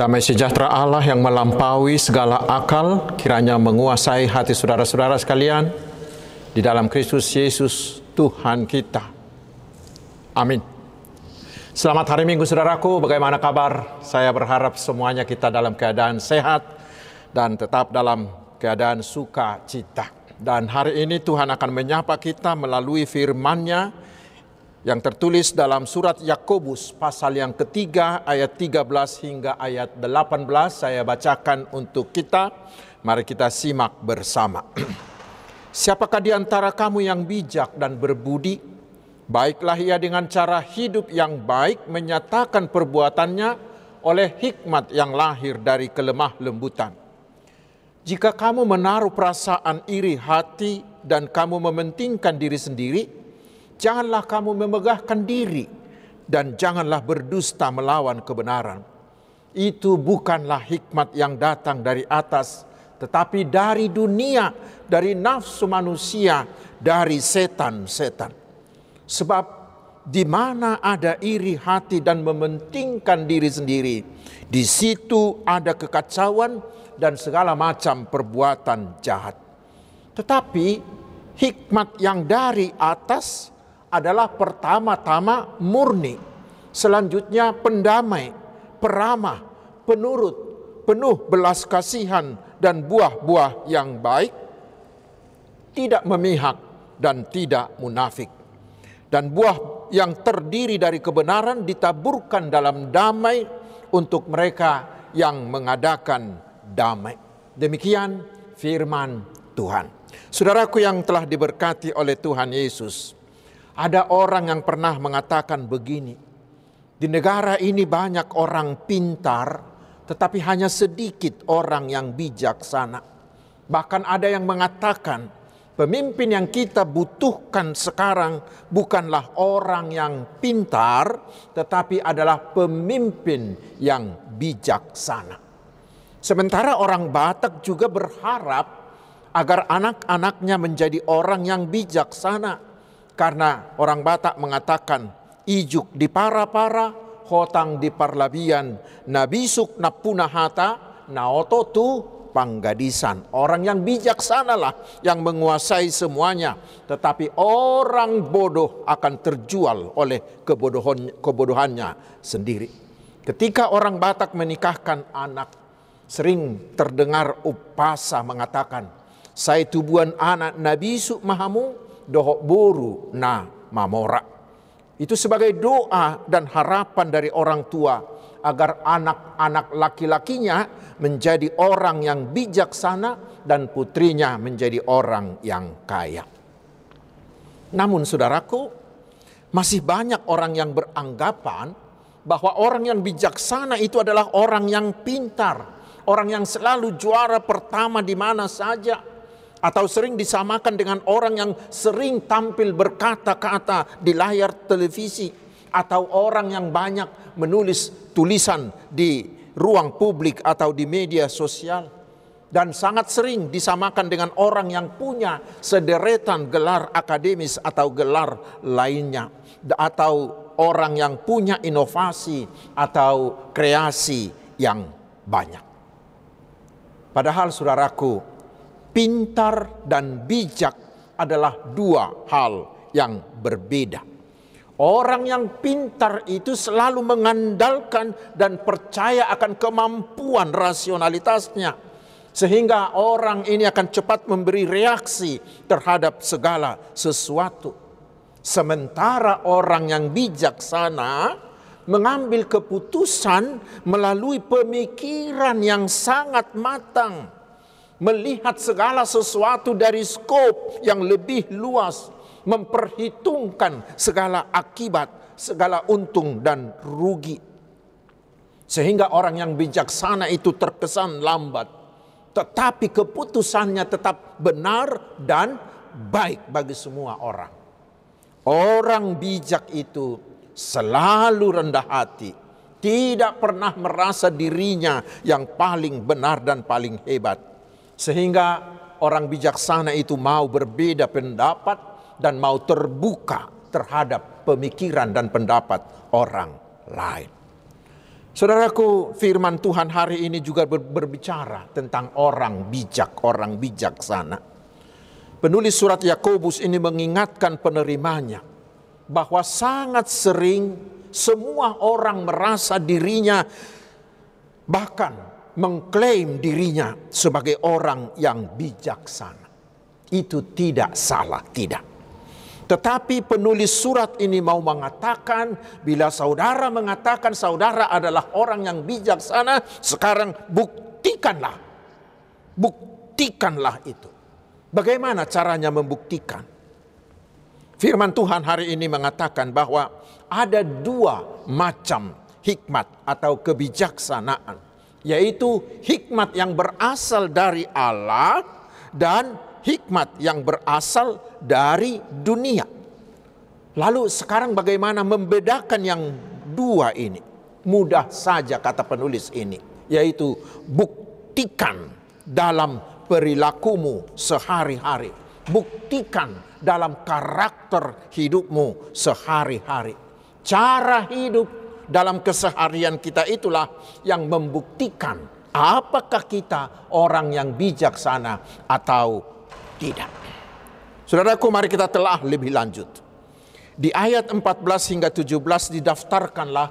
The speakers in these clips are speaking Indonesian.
Damai sejahtera Allah yang melampaui segala akal kiranya menguasai hati saudara-saudara sekalian di dalam Kristus Yesus Tuhan kita. Amin. Selamat hari Minggu saudaraku, bagaimana kabar? Saya berharap semuanya kita dalam keadaan sehat dan tetap dalam keadaan sukacita. Dan hari ini Tuhan akan menyapa kita melalui firman-Nya yang tertulis dalam surat Yakobus pasal yang ketiga ayat 13 hingga ayat 18 saya bacakan untuk kita. Mari kita simak bersama. Siapakah di antara kamu yang bijak dan berbudi? Baiklah ia dengan cara hidup yang baik menyatakan perbuatannya oleh hikmat yang lahir dari kelemah lembutan. Jika kamu menaruh perasaan iri hati dan kamu mementingkan diri sendiri janganlah kamu memegahkan diri dan janganlah berdusta melawan kebenaran. Itu bukanlah hikmat yang datang dari atas, tetapi dari dunia, dari nafsu manusia, dari setan-setan. Sebab di mana ada iri hati dan mementingkan diri sendiri, di situ ada kekacauan dan segala macam perbuatan jahat. Tetapi hikmat yang dari atas adalah pertama-tama murni, selanjutnya pendamai, peramah, penurut, penuh belas kasihan dan buah-buah yang baik, tidak memihak dan tidak munafik. Dan buah yang terdiri dari kebenaran ditaburkan dalam damai untuk mereka yang mengadakan damai. Demikian firman Tuhan. Saudaraku yang telah diberkati oleh Tuhan Yesus, ada orang yang pernah mengatakan begini, di negara ini banyak orang pintar, tetapi hanya sedikit orang yang bijaksana. Bahkan ada yang mengatakan, pemimpin yang kita butuhkan sekarang bukanlah orang yang pintar, tetapi adalah pemimpin yang bijaksana. Sementara orang Batak juga berharap agar anak-anaknya menjadi orang yang bijaksana karena orang Batak mengatakan ijuk di para-para, hotang di parlabian, nabisuk napunahata, naoto tu panggadisan. Orang yang bijaksana lah yang menguasai semuanya. Tetapi orang bodoh akan terjual oleh kebodohan, kebodohannya sendiri. Ketika orang Batak menikahkan anak, sering terdengar upasa mengatakan, saya tubuhan anak Nabi Mahamu dohok buru na mamora. Itu sebagai doa dan harapan dari orang tua agar anak-anak laki-lakinya menjadi orang yang bijaksana dan putrinya menjadi orang yang kaya. Namun saudaraku, masih banyak orang yang beranggapan bahwa orang yang bijaksana itu adalah orang yang pintar, orang yang selalu juara pertama di mana saja, atau sering disamakan dengan orang yang sering tampil berkata-kata di layar televisi atau orang yang banyak menulis tulisan di ruang publik atau di media sosial dan sangat sering disamakan dengan orang yang punya sederetan gelar akademis atau gelar lainnya atau orang yang punya inovasi atau kreasi yang banyak. Padahal saudaraku, pintar dan bijak adalah dua hal yang berbeda. Orang yang pintar itu selalu mengandalkan dan percaya akan kemampuan rasionalitasnya, sehingga orang ini akan cepat memberi reaksi terhadap segala sesuatu. Sementara orang yang bijaksana mengambil keputusan melalui pemikiran yang sangat matang melihat segala sesuatu dari skop yang lebih luas, memperhitungkan segala akibat, segala untung dan rugi. Sehingga orang yang bijaksana itu terkesan lambat, tetapi keputusannya tetap benar dan baik bagi semua orang. Orang bijak itu selalu rendah hati, tidak pernah merasa dirinya yang paling benar dan paling hebat sehingga orang bijaksana itu mau berbeda pendapat dan mau terbuka terhadap pemikiran dan pendapat orang lain. Saudaraku, firman Tuhan hari ini juga berbicara tentang orang bijak, orang bijaksana. Penulis surat Yakobus ini mengingatkan penerimanya bahwa sangat sering semua orang merasa dirinya bahkan mengklaim dirinya sebagai orang yang bijaksana. Itu tidak salah, tidak. Tetapi penulis surat ini mau mengatakan, bila saudara mengatakan saudara adalah orang yang bijaksana, sekarang buktikanlah. Buktikanlah itu. Bagaimana caranya membuktikan? Firman Tuhan hari ini mengatakan bahwa ada dua macam hikmat atau kebijaksanaan, yaitu hikmat yang berasal dari Allah dan hikmat yang berasal dari dunia. Lalu sekarang bagaimana membedakan yang dua ini? Mudah saja kata penulis ini, yaitu buktikan dalam perilakumu sehari-hari. Buktikan dalam karakter hidupmu sehari-hari. Cara hidup dalam keseharian kita itulah yang membuktikan apakah kita orang yang bijaksana atau tidak. Saudaraku mari kita telah lebih lanjut. Di ayat 14 hingga 17 didaftarkanlah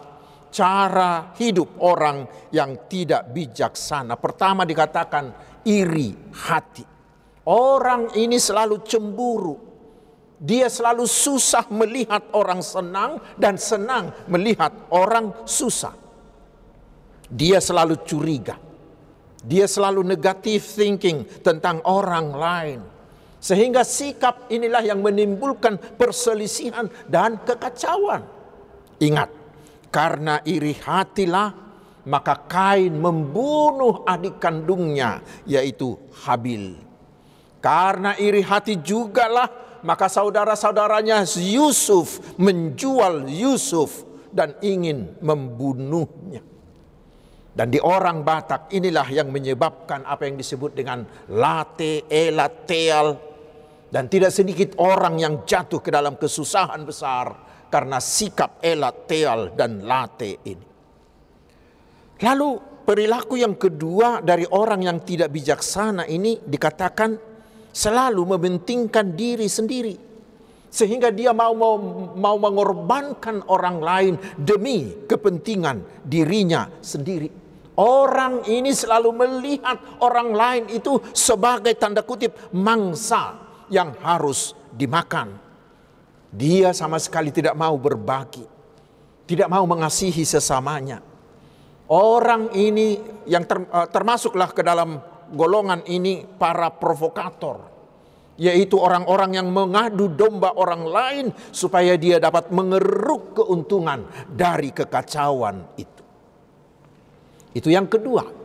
cara hidup orang yang tidak bijaksana. Pertama dikatakan iri hati. Orang ini selalu cemburu. Dia selalu susah melihat orang senang dan senang melihat orang susah. Dia selalu curiga. Dia selalu negative thinking tentang orang lain sehingga sikap inilah yang menimbulkan perselisihan dan kekacauan. Ingat, karena iri hatilah maka Kain membunuh adik kandungnya yaitu Habil. Karena iri hati jugalah maka saudara-saudaranya Yusuf menjual Yusuf dan ingin membunuhnya. Dan di orang Batak inilah yang menyebabkan apa yang disebut dengan late, elat, teal, dan tidak sedikit orang yang jatuh ke dalam kesusahan besar karena sikap elat, teal, dan late ini. Lalu perilaku yang kedua dari orang yang tidak bijaksana ini dikatakan selalu mementingkan diri sendiri. Sehingga dia mau, mau, mau mengorbankan orang lain demi kepentingan dirinya sendiri. Orang ini selalu melihat orang lain itu sebagai tanda kutip mangsa yang harus dimakan. Dia sama sekali tidak mau berbagi, tidak mau mengasihi sesamanya. Orang ini yang eh, termasuklah ke dalam golongan ini para provokator, yaitu orang-orang yang mengadu domba orang lain supaya dia dapat mengeruk keuntungan dari kekacauan itu. Itu yang kedua.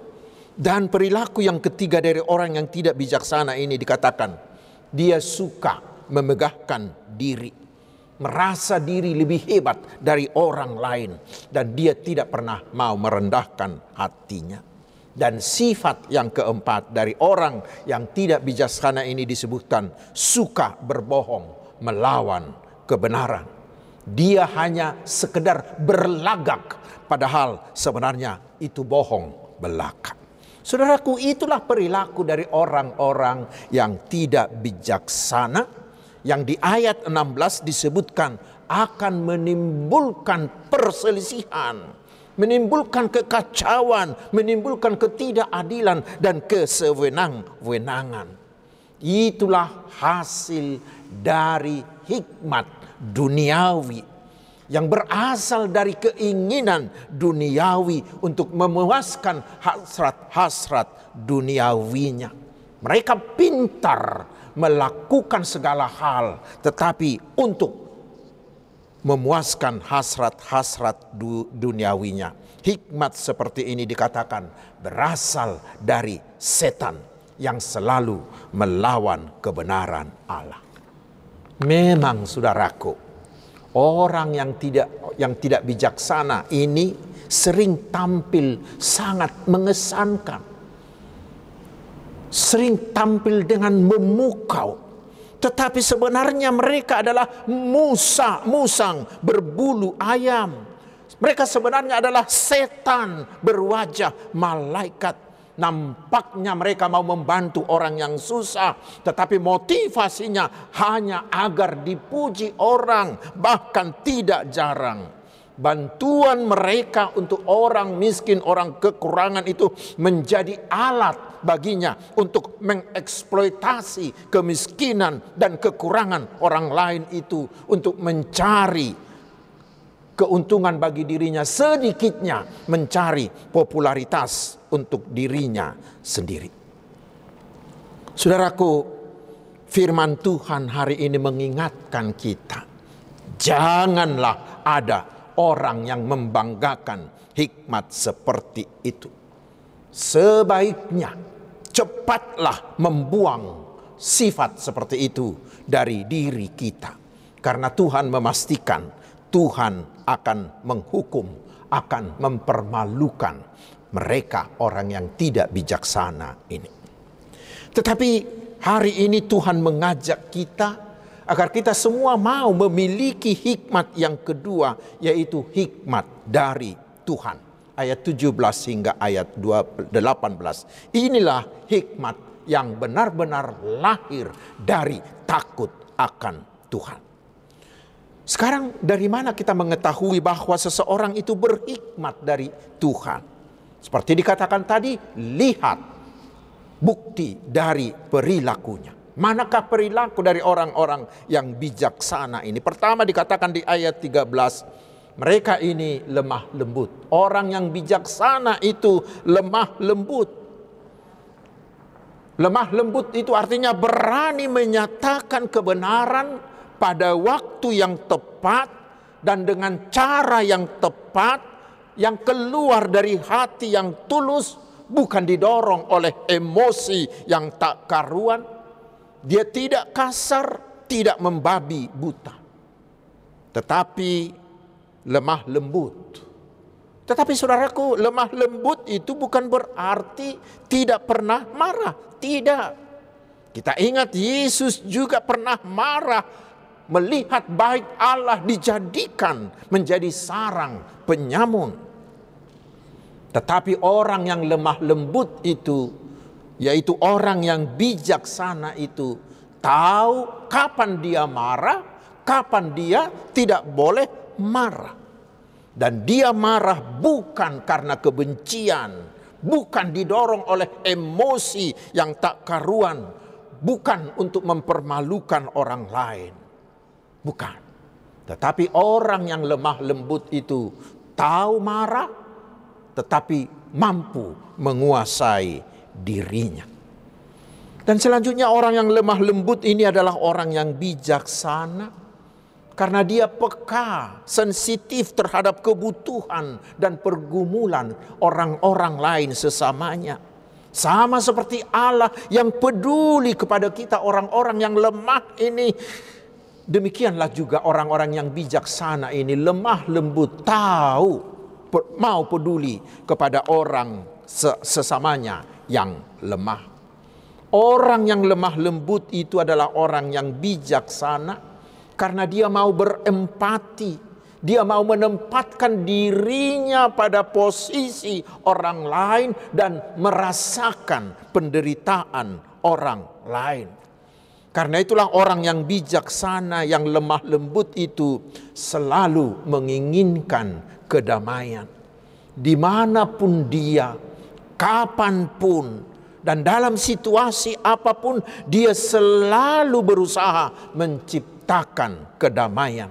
Dan perilaku yang ketiga dari orang yang tidak bijaksana ini dikatakan dia suka memegahkan diri, merasa diri lebih hebat dari orang lain, dan dia tidak pernah mau merendahkan hatinya. Dan sifat yang keempat dari orang yang tidak bijaksana ini disebutkan suka berbohong melawan kebenaran. Dia hanya sekedar berlagak padahal sebenarnya itu bohong belaka. Saudaraku, itulah perilaku dari orang-orang yang tidak bijaksana yang di ayat 16 disebutkan akan menimbulkan perselisihan, menimbulkan kekacauan, menimbulkan ketidakadilan dan kesewenang-wenangan. Itulah hasil dari hikmat duniawi yang berasal dari keinginan duniawi untuk memuaskan hasrat-hasrat duniawinya. Mereka pintar melakukan segala hal, tetapi untuk memuaskan hasrat-hasrat duniawinya. Hikmat seperti ini dikatakan berasal dari setan yang selalu melawan kebenaran Allah. Memang saudaraku, Orang yang tidak yang tidak bijaksana ini sering tampil sangat mengesankan. Sering tampil dengan memukau. Tetapi sebenarnya mereka adalah musa, musang berbulu ayam. Mereka sebenarnya adalah setan berwajah malaikat. Nampaknya mereka mau membantu orang yang susah, tetapi motivasinya hanya agar dipuji orang, bahkan tidak jarang bantuan mereka untuk orang miskin, orang kekurangan itu menjadi alat baginya untuk mengeksploitasi kemiskinan dan kekurangan orang lain itu untuk mencari keuntungan bagi dirinya sedikitnya mencari popularitas untuk dirinya sendiri. Saudaraku, firman Tuhan hari ini mengingatkan kita, janganlah ada orang yang membanggakan hikmat seperti itu. Sebaiknya cepatlah membuang sifat seperti itu dari diri kita. Karena Tuhan memastikan Tuhan akan menghukum, akan mempermalukan mereka orang yang tidak bijaksana ini. Tetapi hari ini Tuhan mengajak kita agar kita semua mau memiliki hikmat yang kedua yaitu hikmat dari Tuhan. Ayat 17 hingga ayat 18. Inilah hikmat yang benar-benar lahir dari takut akan Tuhan. Sekarang dari mana kita mengetahui bahwa seseorang itu berhikmat dari Tuhan? Seperti dikatakan tadi, lihat bukti dari perilakunya. Manakah perilaku dari orang-orang yang bijaksana ini? Pertama dikatakan di ayat 13, mereka ini lemah lembut. Orang yang bijaksana itu lemah lembut. Lemah lembut itu artinya berani menyatakan kebenaran pada waktu yang tepat dan dengan cara yang tepat yang keluar dari hati yang tulus bukan didorong oleh emosi yang tak karuan dia tidak kasar, tidak membabi buta. Tetapi lemah lembut. Tetapi saudaraku, lemah lembut itu bukan berarti tidak pernah marah. Tidak. Kita ingat Yesus juga pernah marah melihat baik Allah dijadikan menjadi sarang penyamun. Tetapi orang yang lemah lembut itu yaitu orang yang bijaksana itu tahu kapan dia marah, kapan dia tidak boleh marah. Dan dia marah bukan karena kebencian, bukan didorong oleh emosi yang tak karuan, bukan untuk mempermalukan orang lain. Bukan. Tetapi orang yang lemah lembut itu tahu marah, tetapi mampu menguasai dirinya. Dan selanjutnya orang yang lemah lembut ini adalah orang yang bijaksana. Karena dia peka, sensitif terhadap kebutuhan dan pergumulan orang-orang lain sesamanya. Sama seperti Allah yang peduli kepada kita orang-orang yang lemah ini. Demikianlah juga orang-orang yang bijaksana ini lemah lembut tahu mau peduli kepada orang sesamanya yang lemah. Orang yang lemah lembut itu adalah orang yang bijaksana karena dia mau berempati. Dia mau menempatkan dirinya pada posisi orang lain dan merasakan penderitaan orang lain. Karena itulah orang yang bijaksana, yang lemah lembut itu selalu menginginkan kedamaian. Di mana pun dia kapan pun dan dalam situasi apa pun dia selalu berusaha menciptakan kedamaian.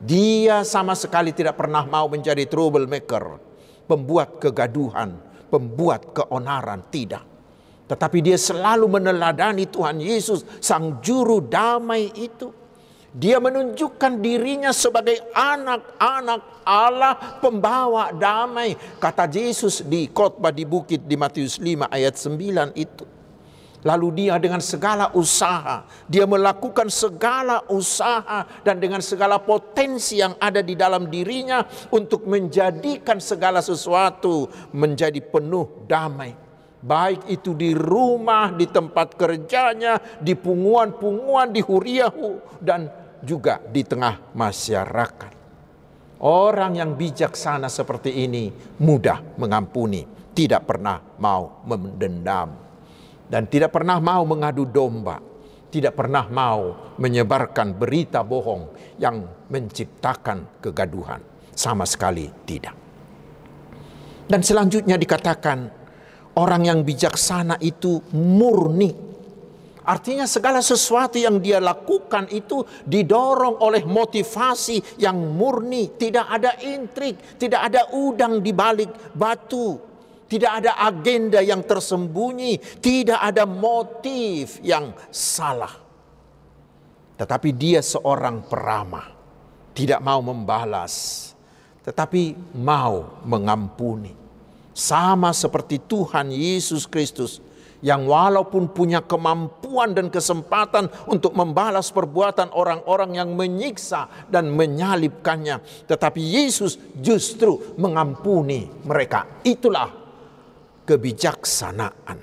Dia sama sekali tidak pernah mau menjadi troublemaker, pembuat kegaduhan, pembuat keonaran, tidak. Tetapi dia selalu meneladani Tuhan Yesus, sang juru damai itu dia menunjukkan dirinya sebagai anak-anak Allah pembawa damai. Kata Yesus di khotbah di bukit di Matius 5 ayat 9 itu. Lalu dia dengan segala usaha, dia melakukan segala usaha dan dengan segala potensi yang ada di dalam dirinya untuk menjadikan segala sesuatu menjadi penuh damai baik itu di rumah, di tempat kerjanya, di punguan-punguan, di huriahu, dan juga di tengah masyarakat. Orang yang bijaksana seperti ini mudah mengampuni, tidak pernah mau mendendam, dan tidak pernah mau mengadu domba, tidak pernah mau menyebarkan berita bohong yang menciptakan kegaduhan. Sama sekali tidak. Dan selanjutnya dikatakan, orang yang bijaksana itu murni Artinya segala sesuatu yang dia lakukan itu didorong oleh motivasi yang murni, tidak ada intrik, tidak ada udang di balik batu, tidak ada agenda yang tersembunyi, tidak ada motif yang salah. Tetapi dia seorang peramah, tidak mau membalas, tetapi mau mengampuni. Sama seperti Tuhan Yesus Kristus yang walaupun punya kemampuan dan kesempatan untuk membalas perbuatan orang-orang yang menyiksa dan menyalibkannya, tetapi Yesus justru mengampuni mereka. Itulah kebijaksanaan.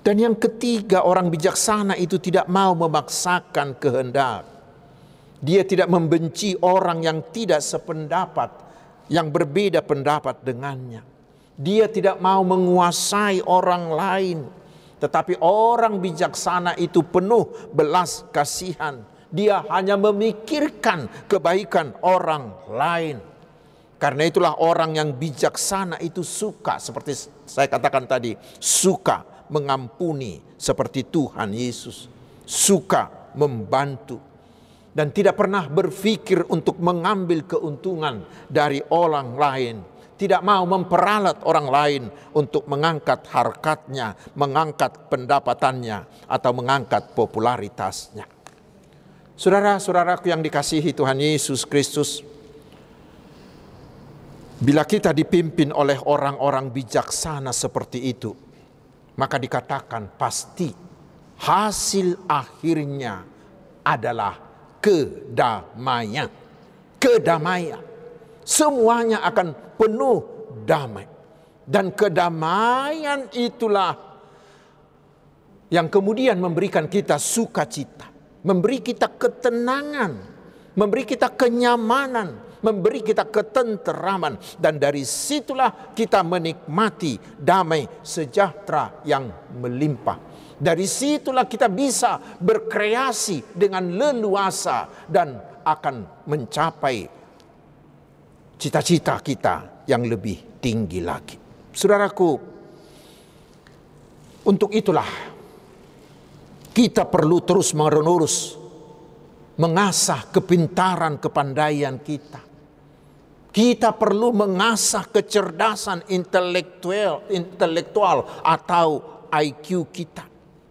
Dan yang ketiga, orang bijaksana itu tidak mau memaksakan kehendak. Dia tidak membenci orang yang tidak sependapat, yang berbeda pendapat dengannya. Dia tidak mau menguasai orang lain, tetapi orang bijaksana itu penuh belas kasihan. Dia hanya memikirkan kebaikan orang lain. Karena itulah orang yang bijaksana itu suka seperti saya katakan tadi, suka mengampuni seperti Tuhan Yesus, suka membantu dan tidak pernah berpikir untuk mengambil keuntungan dari orang lain tidak mau memperalat orang lain untuk mengangkat harkatnya, mengangkat pendapatannya, atau mengangkat popularitasnya. Saudara-saudaraku yang dikasihi Tuhan Yesus Kristus, bila kita dipimpin oleh orang-orang bijaksana seperti itu, maka dikatakan pasti hasil akhirnya adalah kedamaian. Kedamaian. Semuanya akan penuh damai. Dan kedamaian itulah yang kemudian memberikan kita sukacita, memberi kita ketenangan, memberi kita kenyamanan, memberi kita ketenteraman dan dari situlah kita menikmati damai sejahtera yang melimpah. Dari situlah kita bisa berkreasi dengan leluasa dan akan mencapai cita-cita kita yang lebih tinggi lagi. Saudaraku, untuk itulah kita perlu terus menerus mengasah kepintaran kepandaian kita. Kita perlu mengasah kecerdasan intelektual, intelektual atau IQ kita.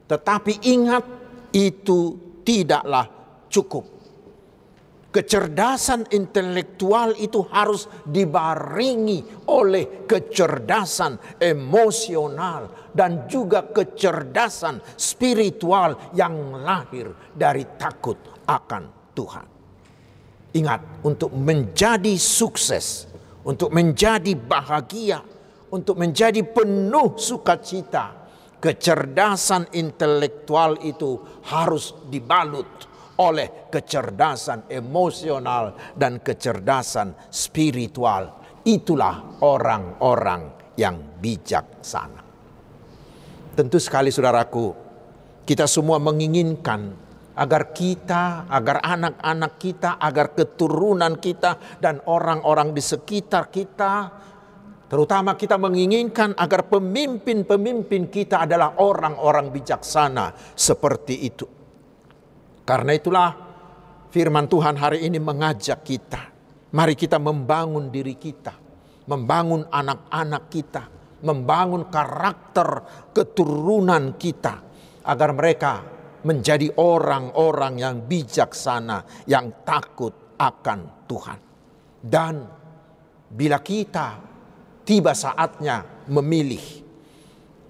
Tetapi ingat itu tidaklah cukup Kecerdasan intelektual itu harus dibaringi oleh kecerdasan emosional dan juga kecerdasan spiritual yang lahir dari takut akan Tuhan. Ingat, untuk menjadi sukses, untuk menjadi bahagia, untuk menjadi penuh sukacita, kecerdasan intelektual itu harus dibalut oleh kecerdasan emosional dan kecerdasan spiritual. Itulah orang-orang yang bijaksana. Tentu sekali saudaraku, kita semua menginginkan agar kita, agar anak-anak kita, agar keturunan kita dan orang-orang di sekitar kita Terutama kita menginginkan agar pemimpin-pemimpin kita adalah orang-orang bijaksana seperti itu. Karena itulah firman Tuhan hari ini mengajak kita. Mari kita membangun diri kita, membangun anak-anak kita, membangun karakter keturunan kita agar mereka menjadi orang-orang yang bijaksana, yang takut akan Tuhan. Dan bila kita tiba saatnya memilih,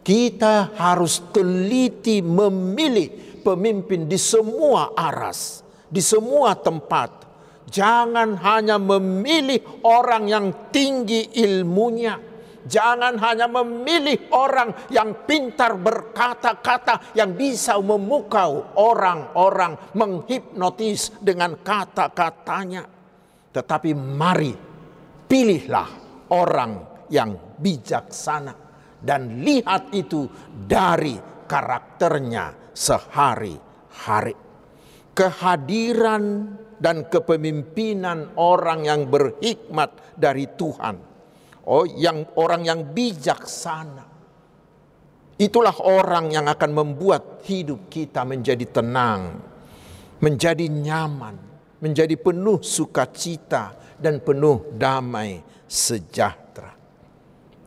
kita harus teliti memilih pemimpin di semua aras, di semua tempat. Jangan hanya memilih orang yang tinggi ilmunya. Jangan hanya memilih orang yang pintar berkata-kata yang bisa memukau orang-orang, menghipnotis dengan kata-katanya. Tetapi mari pilihlah orang yang bijaksana dan lihat itu dari karakternya sehari-hari. Kehadiran dan kepemimpinan orang yang berhikmat dari Tuhan. Oh, yang orang yang bijaksana. Itulah orang yang akan membuat hidup kita menjadi tenang, menjadi nyaman, menjadi penuh sukacita dan penuh damai sejahtera.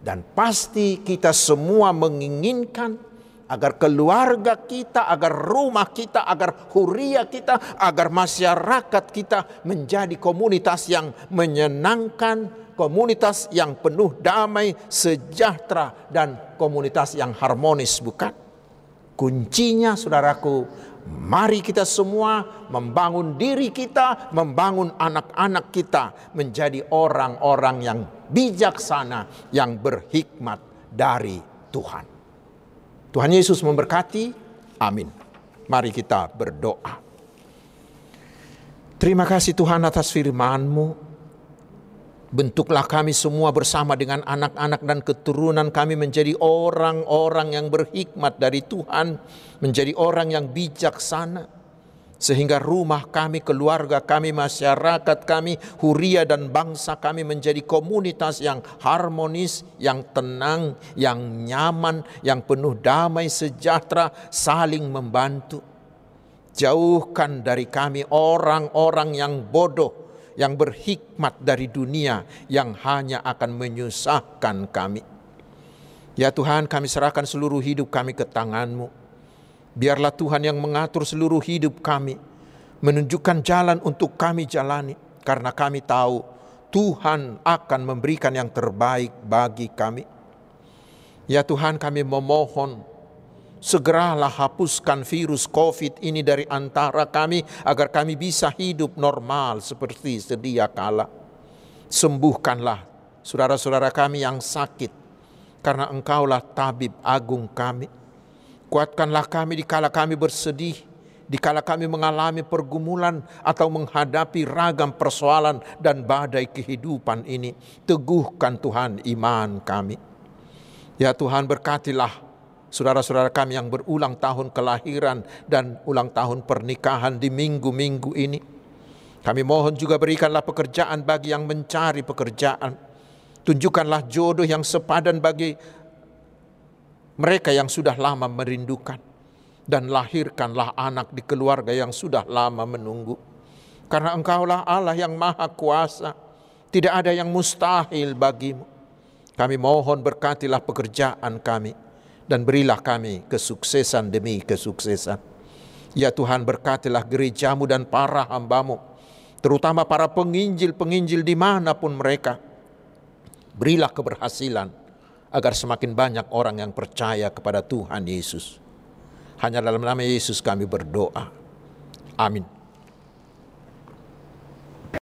Dan pasti kita semua menginginkan agar keluarga kita, agar rumah kita, agar huria kita, agar masyarakat kita menjadi komunitas yang menyenangkan, komunitas yang penuh damai, sejahtera, dan komunitas yang harmonis, bukan? Kuncinya, saudaraku, mari kita semua membangun diri kita, membangun anak-anak kita menjadi orang-orang yang bijaksana, yang berhikmat dari Tuhan. Tuhan Yesus memberkati. Amin. Mari kita berdoa. Terima kasih Tuhan atas firman-Mu. Bentuklah kami semua bersama dengan anak-anak dan keturunan kami menjadi orang-orang yang berhikmat dari Tuhan, menjadi orang yang bijaksana, sehingga rumah kami, keluarga kami, masyarakat kami, huria dan bangsa kami menjadi komunitas yang harmonis, yang tenang, yang nyaman, yang penuh damai sejahtera, saling membantu. Jauhkan dari kami orang-orang yang bodoh, yang berhikmat dari dunia yang hanya akan menyusahkan kami. Ya Tuhan kami serahkan seluruh hidup kami ke tangan-Mu. Biarlah Tuhan yang mengatur seluruh hidup kami. Menunjukkan jalan untuk kami jalani. Karena kami tahu Tuhan akan memberikan yang terbaik bagi kami. Ya Tuhan kami memohon segeralah hapuskan virus COVID ini dari antara kami agar kami bisa hidup normal seperti sedia kala. Sembuhkanlah saudara-saudara kami yang sakit karena engkaulah tabib agung kami. Kuatkanlah kami di kala kami bersedih, di kala kami mengalami pergumulan atau menghadapi ragam persoalan dan badai kehidupan ini. Teguhkan Tuhan iman kami. Ya Tuhan berkatilah saudara-saudara kami yang berulang tahun kelahiran dan ulang tahun pernikahan di minggu-minggu ini. Kami mohon juga berikanlah pekerjaan bagi yang mencari pekerjaan. Tunjukkanlah jodoh yang sepadan bagi mereka yang sudah lama merindukan. Dan lahirkanlah anak di keluarga yang sudah lama menunggu. Karena engkaulah Allah yang maha kuasa. Tidak ada yang mustahil bagimu. Kami mohon berkatilah pekerjaan kami dan berilah kami kesuksesan demi kesuksesan. Ya Tuhan berkatilah gerejamu dan para hambamu, terutama para penginjil-penginjil di mana pun mereka. Berilah keberhasilan agar semakin banyak orang yang percaya kepada Tuhan Yesus. Hanya dalam nama Yesus kami berdoa. Amin.